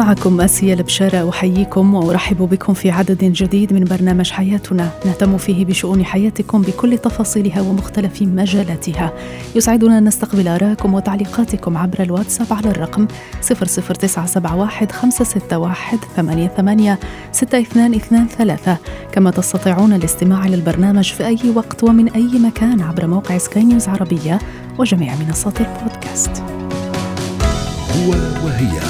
معكم آسيا البشارة أحييكم وأرحب بكم في عدد جديد من برنامج حياتنا. نهتم فيه بشؤون حياتكم بكل تفاصيلها ومختلف مجالاتها. يسعدنا أن نستقبل آراءكم وتعليقاتكم عبر الواتساب على الرقم 00971 561 88 6223 كما تستطيعون الاستماع للبرنامج في أي وقت ومن أي مكان عبر موقع سكاي نيوز عربية وجميع منصات البودكاست. هو وهي.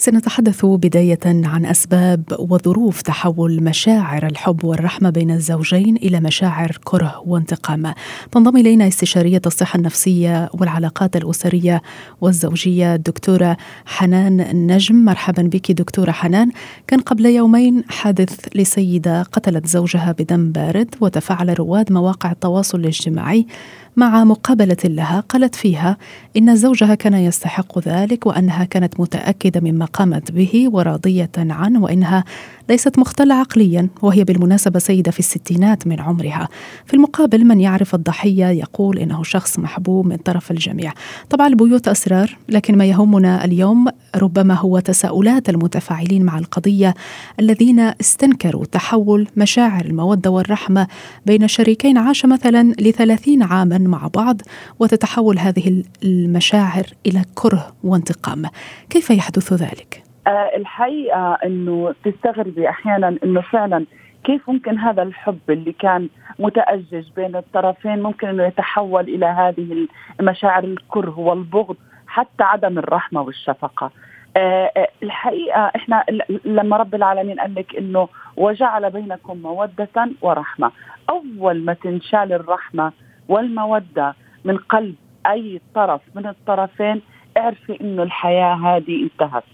سنتحدث بداية عن أسباب وظروف تحول مشاعر الحب والرحمة بين الزوجين إلى مشاعر كره وانتقام. تنضم إلينا استشارية الصحة النفسية والعلاقات الأسرية والزوجية الدكتورة حنان النجم. مرحبا بك دكتورة حنان. كان قبل يومين حادث لسيدة قتلت زوجها بدم بارد وتفاعل رواد مواقع التواصل الاجتماعي مع مقابلة لها قالت فيها إن زوجها كان يستحق ذلك وأنها كانت متأكدة مما قامت به وراضية عنه وإنها ليست مختلة عقليا وهي بالمناسبة سيدة في الستينات من عمرها. في المقابل من يعرف الضحية يقول إنه شخص محبوب من طرف الجميع. طبعا البيوت أسرار لكن ما يهمنا اليوم ربما هو تساؤلات المتفاعلين مع القضية الذين استنكروا تحول مشاعر المودة والرحمة بين شريكين عاش مثلا لثلاثين عاما مع بعض وتتحول هذه المشاعر إلى كره وانتقام. كيف يحدث ذلك؟ آه، الحقيقة إنه تستغربي أحيانا إنه فعلا كيف ممكن هذا الحب اللي كان متأجج بين الطرفين ممكن إنه يتحول إلى هذه المشاعر الكره والبغض حتى عدم الرحمة والشفقة. أه, آه، الحقيقة إحنا لما رب العالمين قال لك إنه وجعل بينكم مودة ورحمة، أول ما تنشال الرحمة والمودة من قلب أي طرف من الطرفين اعرفي إنه الحياة هذه انتهت.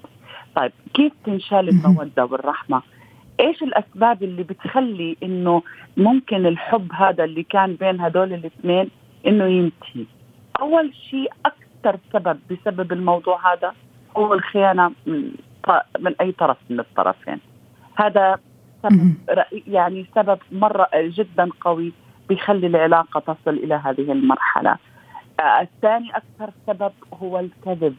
طيب كيف تنشال المودة والرحمة؟ إيش الأسباب اللي بتخلي إنه ممكن الحب هذا اللي كان بين هدول الاثنين إنه ينتهي؟ أول شيء أكثر سبب بسبب الموضوع هذا هو الخيانة من, من أي طرف من الطرفين. هذا سبب يعني سبب مرة جدا قوي بيخلي العلاقة تصل إلى هذه المرحلة. آه، الثاني أكثر سبب هو الكذب.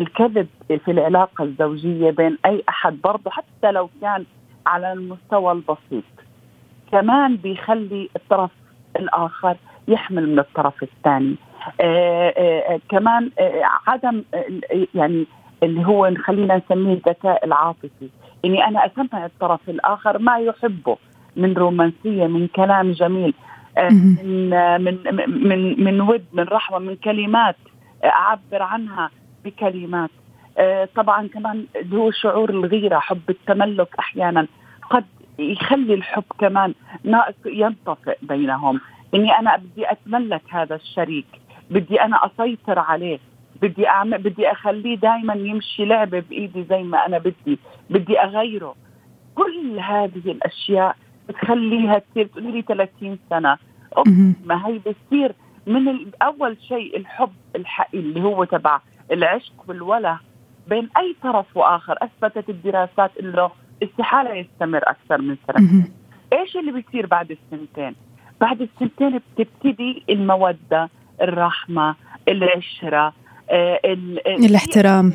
الكذب في العلاقة الزوجية بين أي أحد برضه حتى لو كان على المستوى البسيط. كمان بيخلي الطرف الآخر يحمل من الطرف الثاني. آه آه, آه، كمان آه عدم يعني اللي هو خلينا نسميه الذكاء العاطفي. اني أنا أسمع الطرف الآخر ما يحبه من رومانسية من كلام جميل من من من من ود من رحمة من كلمات أعبر عنها. بكلمات. آه، طبعا كمان اللي هو شعور الغيرة حب التملك أحيانا. قد يخلي الحب كمان ينطفئ بينهم. إني أنا بدي أتملك هذا الشريك بدي أنا أسيطر عليه بدي أعمل بدي أخليه دائما يمشي لعبة بإيدي زي ما أنا بدي بدي أغيره. كل هذه الأشياء بتخليها تصير تقولي لي 30 سنة. ما هي بتصير من أول شيء الحب الحقيقي اللي هو تبع العشق والوله بين أي طرف وآخر. أثبتت الدراسات إنه استحالة يستمر أكثر من سنتين إيش اللي بيصير بعد السنتين؟ بعد السنتين بتبتدي المودة الرحمة العشرة آه الاحترام.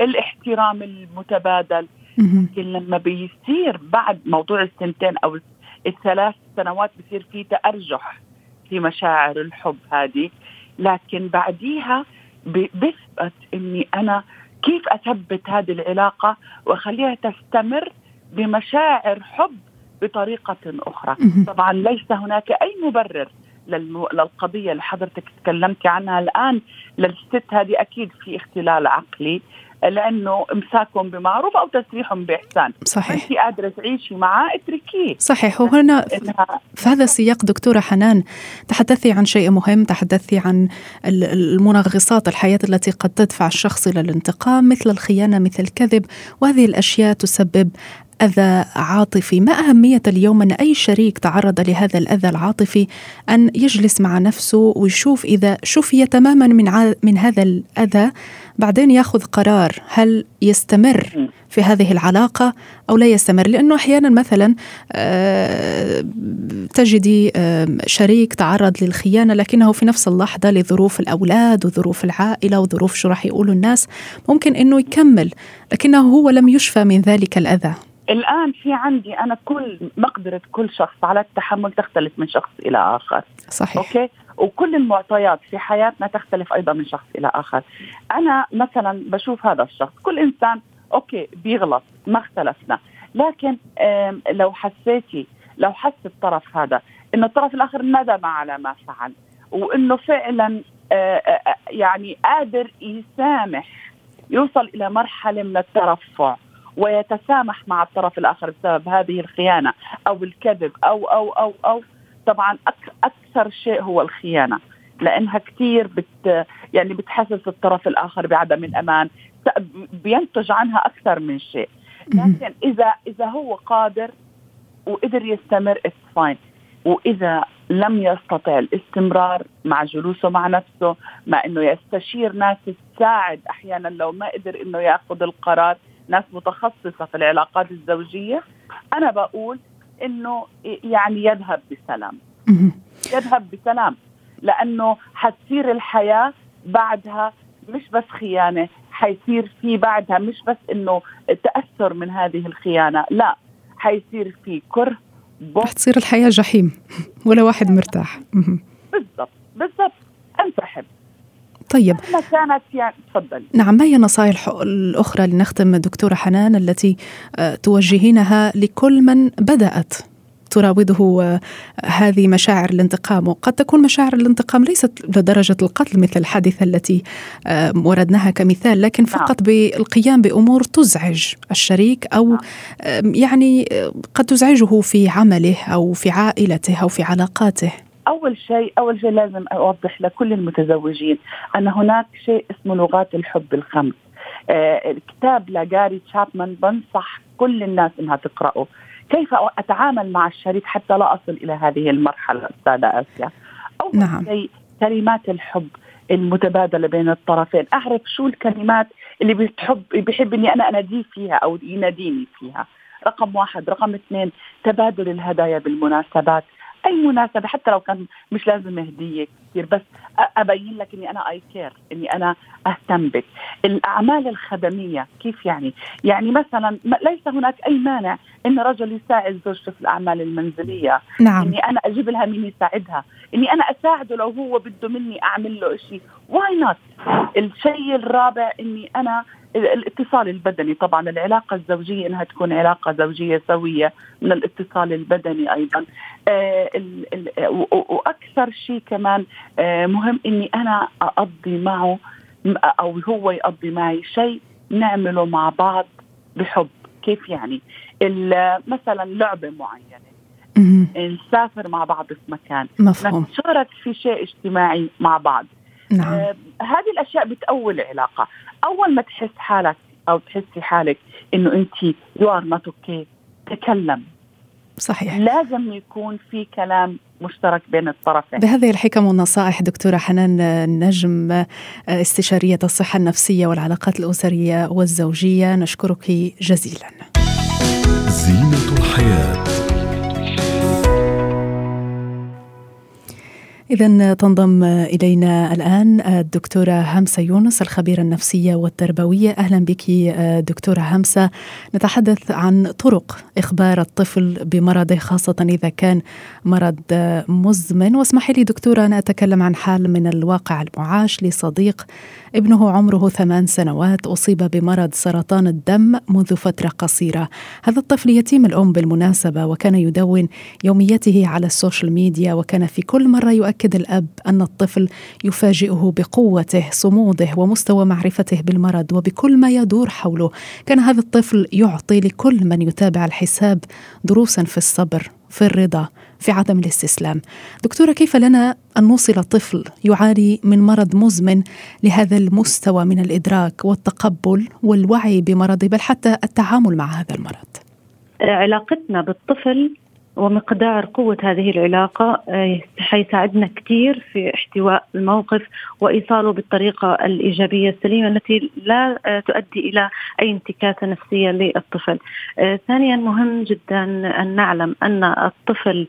الاحترام المتبادل. لكن لما بيصير بعد موضوع السنتين أو الثلاث سنوات بصير في تأرجح في مشاعر الحب هذه. لكن بعديها بثبت إني أنا كيف أثبت هذه العلاقة وأخليها تستمر بمشاعر حب بطريقة أخرى. طبعا ليس هناك أي مبرر للقضية اللي حضرتك تكلمتي عنها الآن للست هذه أكيد في اختلال عقلي. لأنه إمساكهم بمعروف أو تسريحهم بإحسان. صحيح. أنت قادرة تعيشي معاه اتركيه. صحيح. وهنا في هذا السياق دكتورة حنان تحدثي عن شيء مهم تحدثي عن المنغصات الحياة التي قد تدفع الشخص إلى الانتقام مثل الخيانة مثل الكذب. وهذه الأشياء تسبب أذى عاطفي. ما أهمية اليوم أن أي شريك تعرض لهذا الأذى العاطفي؟ أن يجلس مع نفسه ويشوف إذا شفي تماما من من هذا الأذى بعدين ياخذ قرار هل يستمر في هذه العلاقة أو لا يستمر. لأنه أحيانا مثلا آه، تجدي شريك تعرض للخيانة لكنه في نفس اللحظة لظروف الأولاد وظروف العائلة وظروف شو راح يقولوا الناس. ممكن إنه يكمل لكنه هو لم يشفى من ذلك الأذى. الآن في عندي أنا كل مقدرة كل شخص على التحمل تختلف من شخص إلى آخر. صحيح. okay؟ وكل المعطيات في حياتنا تختلف أيضا من شخص إلى آخر. أنا مثلا بشوف هذا الشخص كل إنسان okay بيغلط ما اختلفنا. لكن لو حسيتي لو حس الطرف هذا إنه الطرف الآخر ندم على ما فعل؟ وإنه فعلا آه، آه، آه، يعني قادر يسامح يوصل إلى مرحلة من الترفع. ويتسامح مع الطرف الآخر بسبب هذه الخيانة أو الكذب أو أو أو أو. طبعا أكثر شيء هو الخيانة لأنها كثير بت يعني بتحسس الطرف الآخر بعدم الأمان بينتج عنها أكثر من شيء. لكن اذا إذا هو قادر وقدر يستمر it's fine وإذا لم يستطع الاستمرار مع جلوسه مع نفسه مع إنه يستشير ناس تساعد أحيانا لو ما قدر إنه يأخذ القرار ناس متخصصة في العلاقات الزوجية أنا بقول إنه يعني يذهب بسلام. يذهب بسلام لأنه حتصير الحياة بعدها مش بس خيانة حيصير في بعدها مش بس إنه تأثر من هذه الخيانة لا حيصير في كره رح تصير الحياة جحيم ولا واحد مرتاح. بالضبط بالضبط. انسحب طيب كانت يعني تفضل نعم ما هي النصائح الأخرى لنختم دكتورة حنان التي آه، توجهينها لكل من بدأت تراوده آه، هذه مشاعر الانتقام وقد تكون مشاعر الانتقام ليست لدرجة القتل مثل الحادثة التي آه، وردناها كمثال لكن نعم. فقط بالقيام بأمور تزعج الشريك أو نعم. يعني قد تزعجه في عمله أو في عائلته أو في علاقاته أول شيء أول شيء لازم أوضح لكل المتزوجين أن هناك شيء اسمه لغات الحب الخمس. آه الكتاب لجاري تشابمان بنصح كل الناس إنها تقرأه. كيف أتعامل مع الشريك حتى لا أصل إلى هذه المرحلة أستاذة آسيا؟ أول نعم. شيء كلمات الحب المتبادلة بين الطرفين. أعرف شو الكلمات اللي بتحب بيحب إني أنا أناديه فيها أو يناديني فيها. رقم واحد. رقم اثنين تبادل الهدايا بالمناسبات. أي مناسبة حتى لو كان مش لازم هديه كثير بس أبين لك إني أنا I care إني أنا أهتم بك. الأعمال الخدمية كيف يعني؟ يعني مثلا ليس هناك أي مانع إن رجل يساعد زوجته في الأعمال المنزلية. نعم. إني أنا أجيب لها مين يساعدها. إني أنا أساعده لو هو بده مني أعمل له شيء why not الشيء الرابع إني أنا الاتصال البدني. طبعا العلاقة الزوجية إنها تكون علاقة زوجية سوية من الاتصال البدني أيضا. آه، وأكثر شيء كمان آه، مهم إني أنا أقضي معه أو هو يقضي معي شيء نعمله مع بعض بحب. كيف يعني؟ مثلا لعبة معينة. نسافر مع بعض في مكان. مفهوم. نتشارك في شيء اجتماعي مع بعض. نعم. آه هذه الأشياء بتقوي العلاقة. أول ما تحس حالك أو تحسي حالك إنه أنت you are not okay تكلم. صحيح. لازم يكون في كلام مشترك بين الطرفين. بهذه الحكم والنصائح دكتورة حنان نجم استشارية الصحة النفسية والعلاقات الأسرية والزوجية نشكرك جزيلا. زينة الحياة. إذا تنضم إلينا الآن الدكتورة همسة يونس الخبيرة النفسية والتربوية. أهلا بك دكتورة همسة. نتحدث عن طرق إخبار الطفل بمرضه خاصة إذا كان مرض مزمن. واسمحي لي دكتورة أن أتكلم عن حال من الواقع المعاش لصديق ابنه عمره ثمان سنوات أصيب بمرض سرطان الدم منذ فترة قصيرة. هذا الطفل يتيم الأم بالمناسبة وكان يدون يوميته على ال social media وكان في كل مرة يؤكد الأب أن الطفل يفاجئه بقوته صموده ومستوى معرفته بالمرض وبكل ما يدور حوله. كان هذا الطفل يعطي لكل من يتابع الحساب دروسا في الصبر. في الرضا في عدم الاستسلام. دكتورة كيف لنا أن نوصل طفل يعاني من مرض مزمن لهذا المستوى من الإدراك والتقبل والوعي بمرضه بل حتى التعامل مع هذا المرض؟ علاقتنا بالطفل ومقدار قوة هذه العلاقة آه، حيساعدنا كثير في احتواء الموقف وإيصاله بالطريقة الإيجابية السليمة التي لا آه، تؤدي إلى أي انتكاسة نفسية للطفل. آه، ثانيا مهم جدا أن نعلم أن الطفل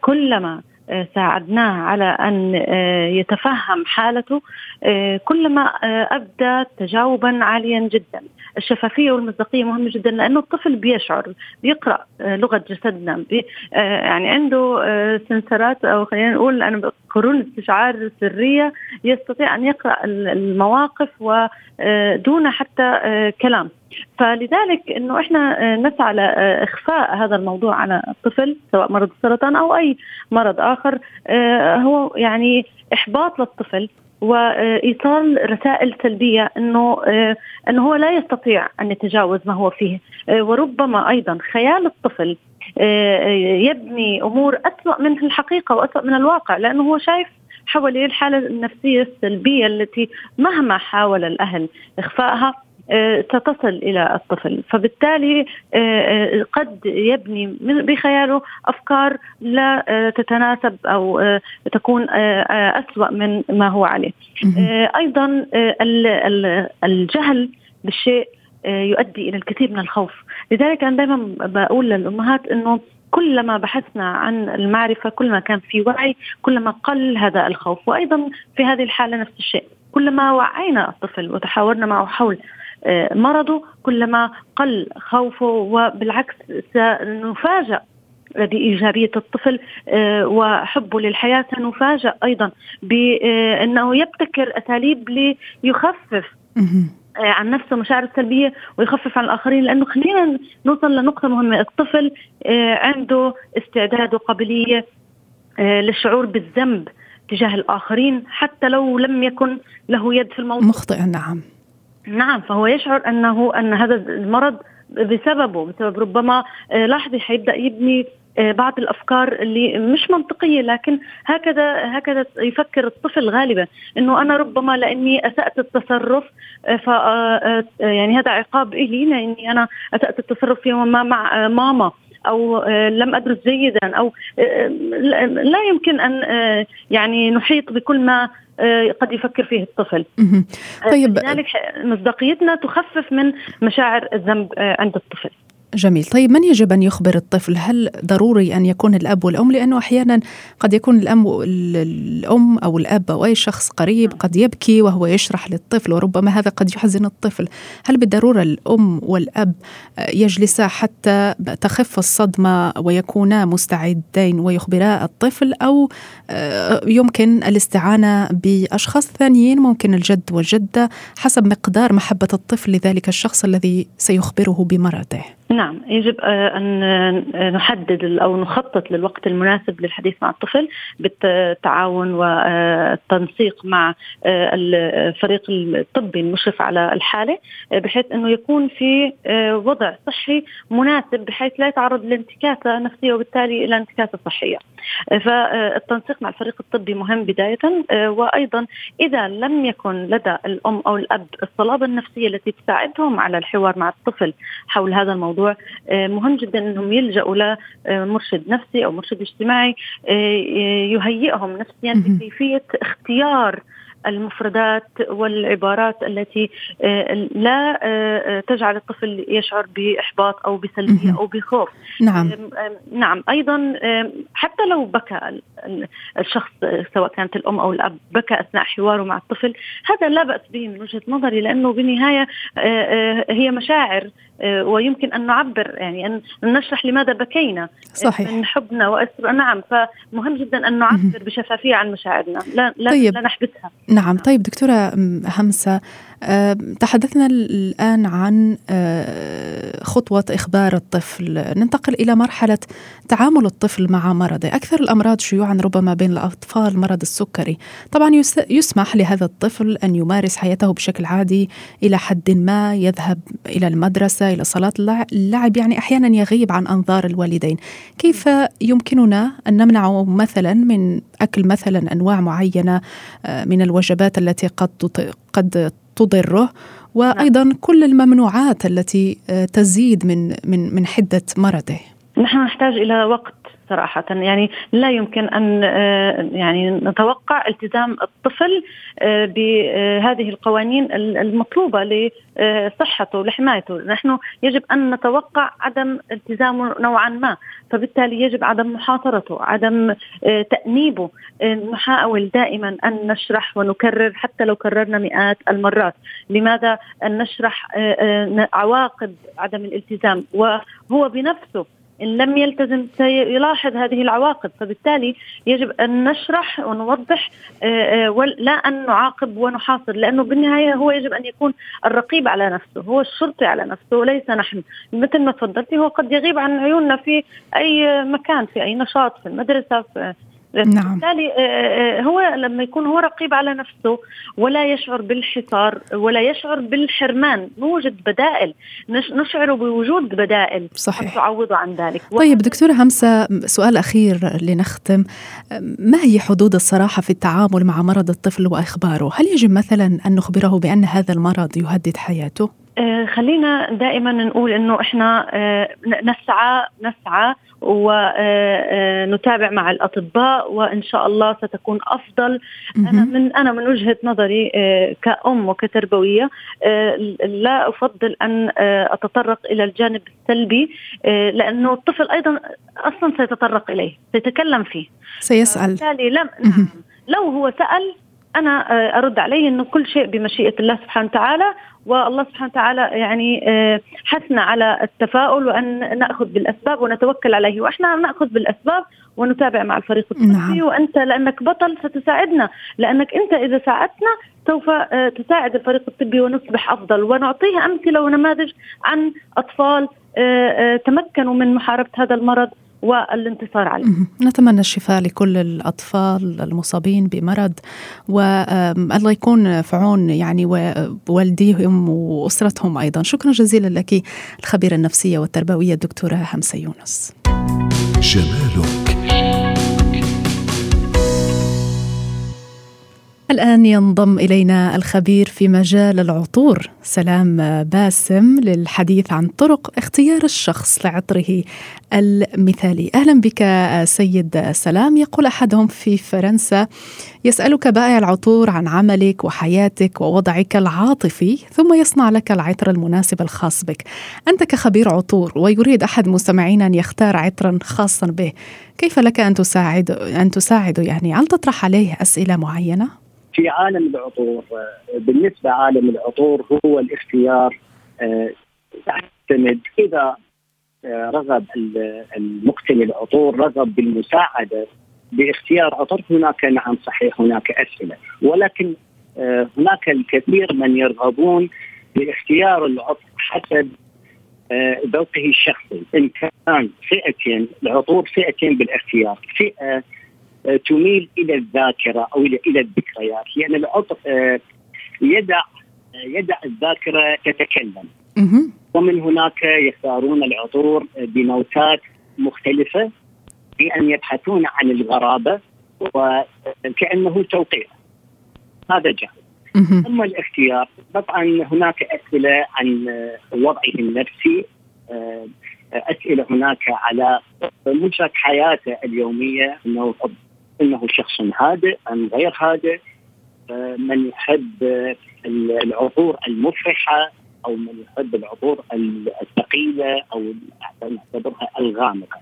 كلما ساعدناه على أن يتفهم حالته كلما أبدى تجاوبا عاليا جدا. الشفافية والمصداقية مهمه جدا لأنه الطفل بيشعر بيقرأ آه، لغة جسدنا بي آه، يعني عنده آه، سنسرات أو خلينا نقول أنا قرون استشعار سرية يستطيع أن يقرأ المواقف ودون حتى كلام. فلذلك إنه إحنا نسعى لاخفاء هذا الموضوع على الطفل سواء مرض السرطان أو أي مرض آخر. هو يعني إحباط للطفل وايصال رسائل سلبية إنه آه، إنه هو لا يستطيع أن يتجاوز ما هو فيه. آه، وربما أيضا خيال الطفل آه، يبني أمور اسوء من الحقيقة واسوء من الواقع لأنه هو شايف حواليه الحالة النفسية السلبية التي مهما حاول الأهل إخفائها آه، ستصل إلى الطفل. فبالتالي آه، آه، قد يبني بخياله أفكار لا تتناسب أو تكون أسوأ من ما هو عليه. أيضا الجهل بالشيء يؤدي إلى الكثير من الخوف. لذلك أنا دائما بقول للأمهات إنه كلما بحثنا عن المعرفة كلما كان في وعي كلما قل هذا الخوف. وأيضا في هذه الحالة نفس الشيء. كلما وعينا الطفل وتحاورنا معه حول آه، مرضه كلما قل خوفه وبالعكس سنفاجأ بإيجابية الطفل آه، وحبه للحياة سنفاجأ أيضا بأنه يبتكر أساليب ليخفف آه، عن نفسه مشاعر السلبية ويخفف عن الآخرين لأنه خلينا نوصل لنقطة مهمة. الطفل عنده استعداد وقابلية للشعور بالذنب تجاه الآخرين حتى لو لم يكن له يد في الموضوع. مخطئا نعم. نعم فهو يشعر أنه أن هذا المرض بسببه بسبب ربما آه، لاحظي حيبدأ يبني آه، بعض الأفكار اللي مش منطقية لكن هكذا هكذا يفكر الطفل غالبا إنه أنا ربما لأني أسأت التصرف آه، ف يعني هذا عقاب إلي لأني أنا أسأت التصرف يوما ما مع ماما أو لم أدرس جيدا أو لا يمكن أن يعني نحيط بكل ما آه، قد يفكر فيه الطفل. آه، طيب لذلك مصداقيتنا تخفف من مشاعر الذنب آه، عند الطفل. جميل. طيب من يجب أن يخبر الطفل؟ هل ضروري أن يكون الأب والأم؟ لأنه أحيانا قد يكون الأم الأم أو الأب أو أي شخص قريب قد يبكي وهو يشرح للطفل وربما هذا قد يحزن الطفل. هل بالضرورة الأم والأب يجلسا حتى تخف الصدمة ويكونا مستعدين ويخبرا الطفل؟ أو يمكن الاستعانة بأشخاص ثانيين ممكن الجد والجدة حسب مقدار محبة الطفل لذلك الشخص الذي سيخبره بمرضه؟ نعم يجب آه، أن آه، نحدد أو نخطط للوقت المناسب للحديث مع الطفل بالتعاون والتنسيق مع آه، الفريق الطبي المشرف على الحالة بحيث إنه يكون في وضع صحي مناسب بحيث لا يتعرض لانتكاسة نفسية وبالتالي إلى انتكاسة صحية. فالتنسيق مع الفريق الطبي مهم بداية وأيضا إذا لم يكن لدى الأم أو الأب الصلابة النفسية التي تساعدهم على الحوار مع الطفل حول هذا الموضوع الموضوع آه، مهم جدا إنهم يلجأوا لمرشد نفسي أو مرشد اجتماعي آه، يهيئهم نفسيا بكيفية اختيار المفردات والعبارات التي آه، لا آه، تجعل الطفل يشعر بإحباط أو بسلبية أو بخوف. نعم. نعم. أيضا حتى لو بكى الشخص سواء كانت الأم أو الأب بكى أثناء حواره مع الطفل هذا لا بأس به من وجهة نظري لأنه بالنهاية آه، هي مشاعر ويمكن أن نعبر يعني أن نشرح لماذا بكينا صحيح. من حبنا واسر نعم فمهم جدا أن نعبر بشفافية عن مشاعرنا. لا لا, طيب. لا نحبسها. نعم. طيب دكتورة همسة تحدثنا الآن عن آه، خطوة إخبار الطفل. ننتقل إلى مرحلة تعامل الطفل مع مرضه. أكثر الأمراض شيوعا ربما بين الأطفال مرض السكري. طبعا يسمح لهذا الطفل أن يمارس حياته بشكل عادي إلى حد ما يذهب إلى المدرسة إلى صلاة اللعب يعني أحيانا يغيب عن أنظار الوالدين. كيف يمكننا أن نمنعه مثلا من أكل مثلا أنواع معينة آه، من الوجبات التي قد قد تضره وأيضا كل الممنوعات التي تزيد من من من حدة مرضه. نحن نحتاج إلى وقت صراحة. يعني لا يمكن أن آه، يعني نتوقع التزام الطفل آه، بهذه القوانين المطلوبة لصحته لحمايته. نحن يجب أن نتوقع عدم التزامه نوعا ما. فبالتالي يجب عدم محاصرته عدم آه، تأنيبه. نحاول دائما أن نشرح ونكرر حتى لو كررنا مئات المرات. لماذا أن نشرح عواقب عدم الالتزام؟ وهو بنفسه إن لم يلتزم سيلاحظ هذه العواقب فبالتالي يجب أن نشرح ونوضح آه، آه، لا أن نعاقب ونحاصر لأنه بالنهاية هو يجب أن يكون الرقيب على نفسه هو الشرطي على نفسه وليس نحن. مثل ما تفضلتي هو قد يغيب عن عيوننا في أي مكان في أي نشاط في المدرسة في نعم. بالتالي آه، آه، هو لما يكون هو رقيب على نفسه ولا يشعر بالحصار ولا يشعر بالحرمان نوجد بدائل. نشعر بوجود بدائل. صحيح. تعوض عن ذلك. طيب دكتورة همسة سؤال أخير لنختم. ما هي حدود الصراحة في التعامل مع مرض الطفل وإخباره؟ هل يجب مثلا أن نخبره بأن هذا المرض يهدد حياته؟ آه، خلينا دائما نقول إنه إحنا نسعى نسعى ونتابع مع الأطباء وإن شاء الله ستكون أفضل. أنا من أنا من وجهة نظري آه، كأم وكتربوية آه، لا أفضل أن آه، أتطرق إلى الجانب السلبي لأنه الطفل أيضا أصلا سيتطرق إليه سيتكلم فيه. سيسأل. بالتالي لم نعم. لو هو سأل أنا أرد عليه إنه كل شيء بمشيئة الله سبحانه وتعالى والله سبحانه وتعالى يعني آه، حثنا على التفاؤل وأن نأخذ بالأسباب ونتوكل عليه. وإحنا نأخذ بالأسباب ونتابع مع الفريق الطبي نعم. وأنت لأنك بطل ستساعدنا. لأنك أنت إذا ساعدتنا سوف آه، تساعد الفريق الطبي ونصبح أفضل. ونعطيه أمثلة ونماذج عن أطفال آه، تمكنوا من محاربة هذا المرض. والانتصار عليه. نتمنى الشفاء لكل الأطفال المصابين بمرض والله يكون في عون يعني والديهم وأسرتهم أيضا. شكرا جزيلا لك الخبيرة النفسية والتربوية الدكتورة همسة يونس. جمالك الآن ينضم إلينا الخبير في مجال العطور سلام باسم للحديث عن طرق اختيار الشخص لعطره المثالي. أهلا بك سيد سلام. يقول أحدهم في فرنسا يسألك بائع العطور عن عملك وحياتك ووضعك العاطفي ثم يصنع لك العطر المناسب الخاص بك. أنت كخبير عطور ويريد أحد مستمعينا أن يختار عطرا خاصا به كيف لك أن تساعد أن تساعده يعني؟ هل تطرح عليه أسئلة معينة؟ في عالم العطور بالنسبة عالم العطور هو الاختيار آه، يعتمد إذا آه، رغب المقتني العطور رغب بالمساعدة باختيار عطر هناك نعم صحيح هناك أسئلة. ولكن آه، هناك الكثير من يرغبون باختيار العطر حسب ذوقه الشخصي. إن كان فئتين العطور فئتين بالاختيار. فئة تميل إلى الذاكرة أو إلى الذكريات لأن العطر آه، يدع يدع الذاكرة تتكلم. ومن هناك يختارون العطور بنوتات مختلفة بان يبحثون عن الغرابة وكأنه توقيع. هذا جانب. أما الاختيار طبعا هناك أسئلة عن وضعه النفسي آه، أسئلة هناك على مجرى حياته اليومية إنه إنه شخص هادئ أم غير هادئ آه، من يحب العطور المفرحة أو من يحب العطور الثقيلة أو نعتبرها الغامقة.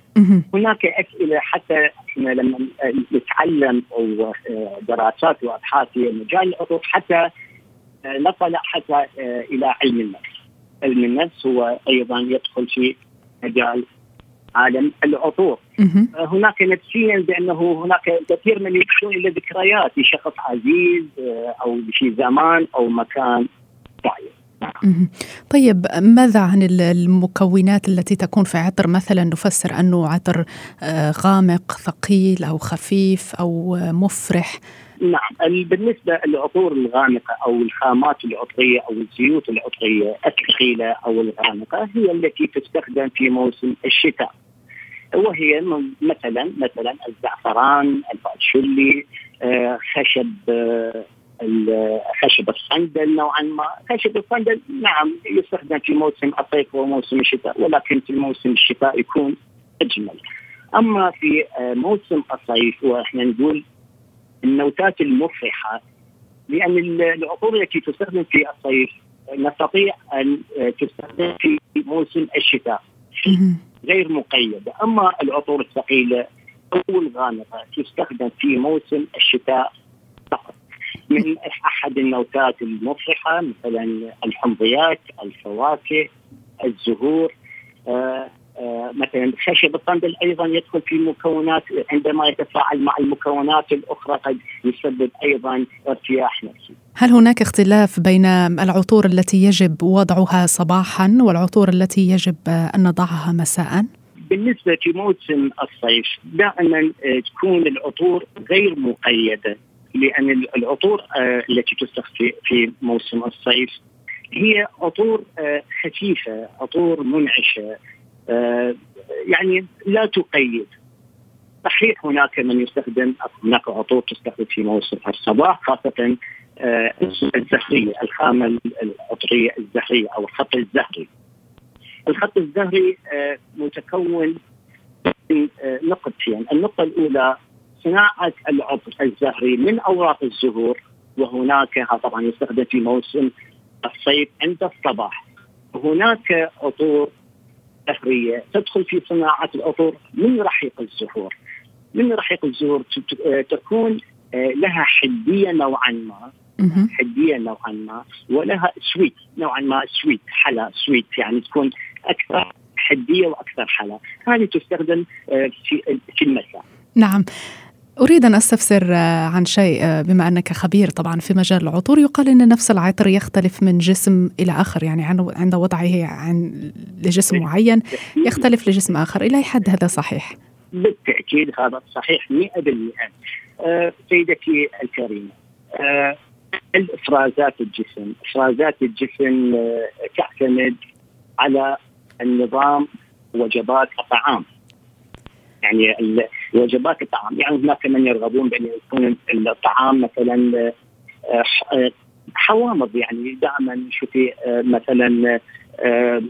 هناك أسئلة حتى إحنا لما نتعلم أو آه، دراسات وأبحاث في مجال العطور حتى آه، نصل حتى إلى علم النفس. علم النفس هو أيضا يدخل في مجال عالم العطور. آه، هناك نفسيا بأنه هناك كثير من يكشفون إلى ذكريات لشخص عزيز آه، أو في زمان أو مكان معين. طيب ماذا عن المكونات التي تكون في عطر؟ مثلا نفسر أنه عطر آه، غامق ثقيل أو خفيف أو مفرح. نعم بالنسبة للعطور الغامقة أو الخامات العطرية أو الزيوت العطرية الثقيلة أو الغامقة هي التي تستخدم في موسم الشتاء. وهي مثلا مثلا الزعفران الباتشولي آه، خشب آه، خشب الصندل نوعا ما. خشب الصندل نعم يستخدم في موسم الصيف وموسم الشتاء ولكن في موسم الشتاء يكون أجمل. أما في موسم الصيف وإحنا نقول النوتات المفرحة لأن العطور التي تستخدم في الصيف نستطيع أن تستخدم في موسم الشتاء. غير مقيده، أما العطور الثقيلة أو الغامقه تستخدم في موسم الشتاء فقط. من أحد النوتات المفرحه مثلا الحمضيات، الفواكه، الزهور، آه آه، مثلا خشب الصندل أيضا يدخل في مكونات عندما يتفاعل مع المكونات الأخرى قد يسبب أيضا ارتياح نفسي. هل هناك اختلاف بين العطور التي يجب وضعها صباحا والعطور التي يجب أن نضعها مساء؟ بالنسبة لموسم الصيف دائما آه، تكون العطور غير مقيدة لأن العطور آه، التي تستخدم في موسم الصيف هي عطور خفيفة، عطور منعشة، آه، يعني لا تقيد صحيح هناك من يستخدم هناك عطور تستخدم في موسم الصباح خاصة آه، الزهرية الخامة العطرية الزهرية أو الخط الزهري. الخط الزهري آه، متكون من نقطتين، النقطة الأولى صناعة العطر الزهري من أوراق الزهور وهناك طبعا يستخدم في موسم الصيف عند الصباح. هناك عطور الزهريه تدخل في صناعة العطور من رحيق الزهور. من رحيق الزهور آه، تكون آه، لها حديه نوعا ما حدية نوعا ما ولها sweet نوعا ما sweet حلا sweet يعني تكون أكثر حدية وأكثر حلا. هذه تستخدم آه، في في المساء. نعم. أريد أن أستفسر آه، عن شيء آه، بما أنك خبير طبعا في مجال العطور. يقال أن نفس العطر يختلف من جسم إلى آخر يعني عند وضعه عن لجسم معين يختلف لجسم آخر. إلى أي حد هذا صحيح؟ بالتأكيد هذا صحيح 100% آه سيدتي الكريمة الإفرازات الجسم. إفرازات الجسم آه تعتمد على النظام وجبات الطعام. يعني وجبات الطعام. يعني هناك من يرغبون بأن يكون الطعام مثلا آه، حوامض. يعني دائما شوفي آه، مثلا آه،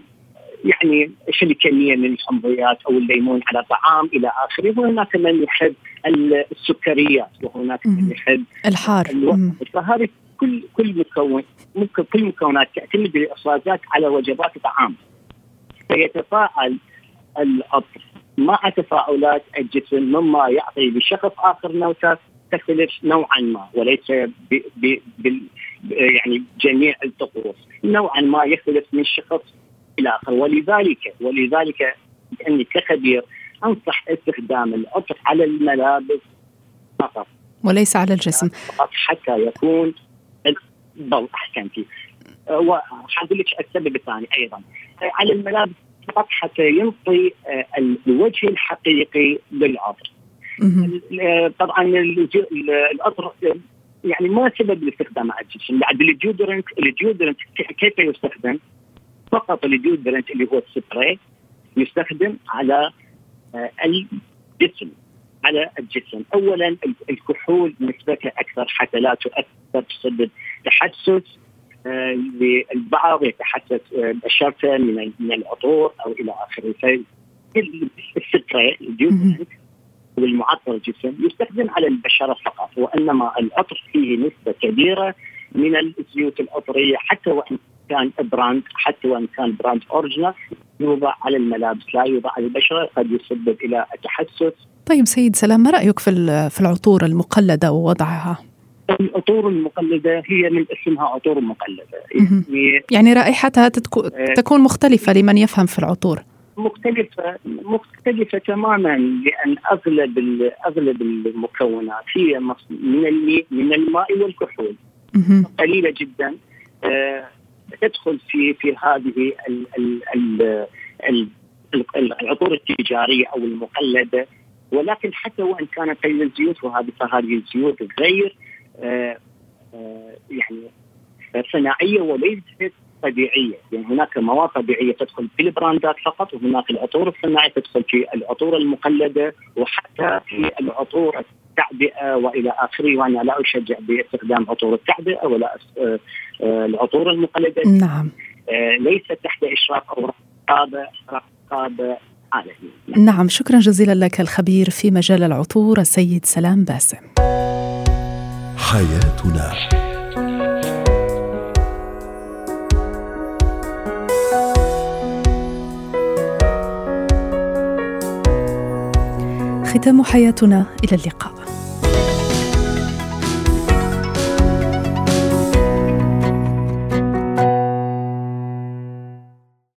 يعني إيش الكميه من الحمضيات أو الليمون على طعام إلى آخره وهناك من يحب السكريات وهناك من يحب الحار. فهذه كل كل مكون ممكن كل مكونات تعتمد بالافرازات على وجبات الطعام فيتفاعل العطر مع تفاعلات الجسم مما يعطي لشخص آخر نوتات تختلف نوعا ما وليس ب ب ب يعني جميع الطقوس. نوعا ما يختلف من شخص إلى آخر. ولذلك ولذلك اني كخبير أنصح استخدام العطر على الملابس فقط. وليس على الجسم. فقط حتى يكون بالضبط احسنتي وحاقول لك السبب الثاني أيضا. على الملابس فقط حتى ينطي آه، الوجه الحقيقي للعطر. آه، طبعا العطر يعني ما سبب الاستخدام على الجسم. بعد ال deodorant ال deodorant كيف يستخدم؟ فقط ال deodorant اللي هو السبراي يستخدم على آه، الجسم على الجسم. اولا الكحول نسبتها أكثر حتى لا تؤثر تسبب تحسس للبعض يتحسس بشرته من من العطور أو إلى آخره. السبراي والمعطر الجسم يستخدم على البشرة فقط وإنما العطر فيه نسبة كبيرة من الزيوت العطرية حتى وإن كان brand حتى وإن كان brand original يوضع على الملابس لا يوضع على البشرة قد يسبب إلى التحسس طيب سيد سلام ما رأيك في في العطور المقلدة ووضعها؟ العطور المقلدة هي من اسمها عطور مقلدة. يعني, يعني رائحتها تتكو آه. تكون مختلفة لمن يفهم في العطور. مختلفة مختلفة تماما لأن أغلب أغلب المكونات هي من من الماء والكحول. قليلة جدا. آه، تدخل في في هذه ال ال ال العطور التجارية أو المقلدة. ولكن حتى وإن كانت قليله الزيوت وهذه فهذه الزيوت غير آه، آه، يعني صناعية وليست طبيعية، يعني هناك مواد طبيعية تدخل في البراندات فقط وهناك العطور الصناعية تدخل في العطور المقلدة وحتى في العطور التعبئة وإلى آخره. وأنا لا أشجع باستخدام عطور التعبئة ولا العطور المقلدة. نعم. ليست تحت إشراف أو رقابة رقابة عالمية. نعم. شكرا جزيلا لك الخبير في مجال العطور السيد سلام باسم. حياتنا. ختام حياتنا إلى اللقاء.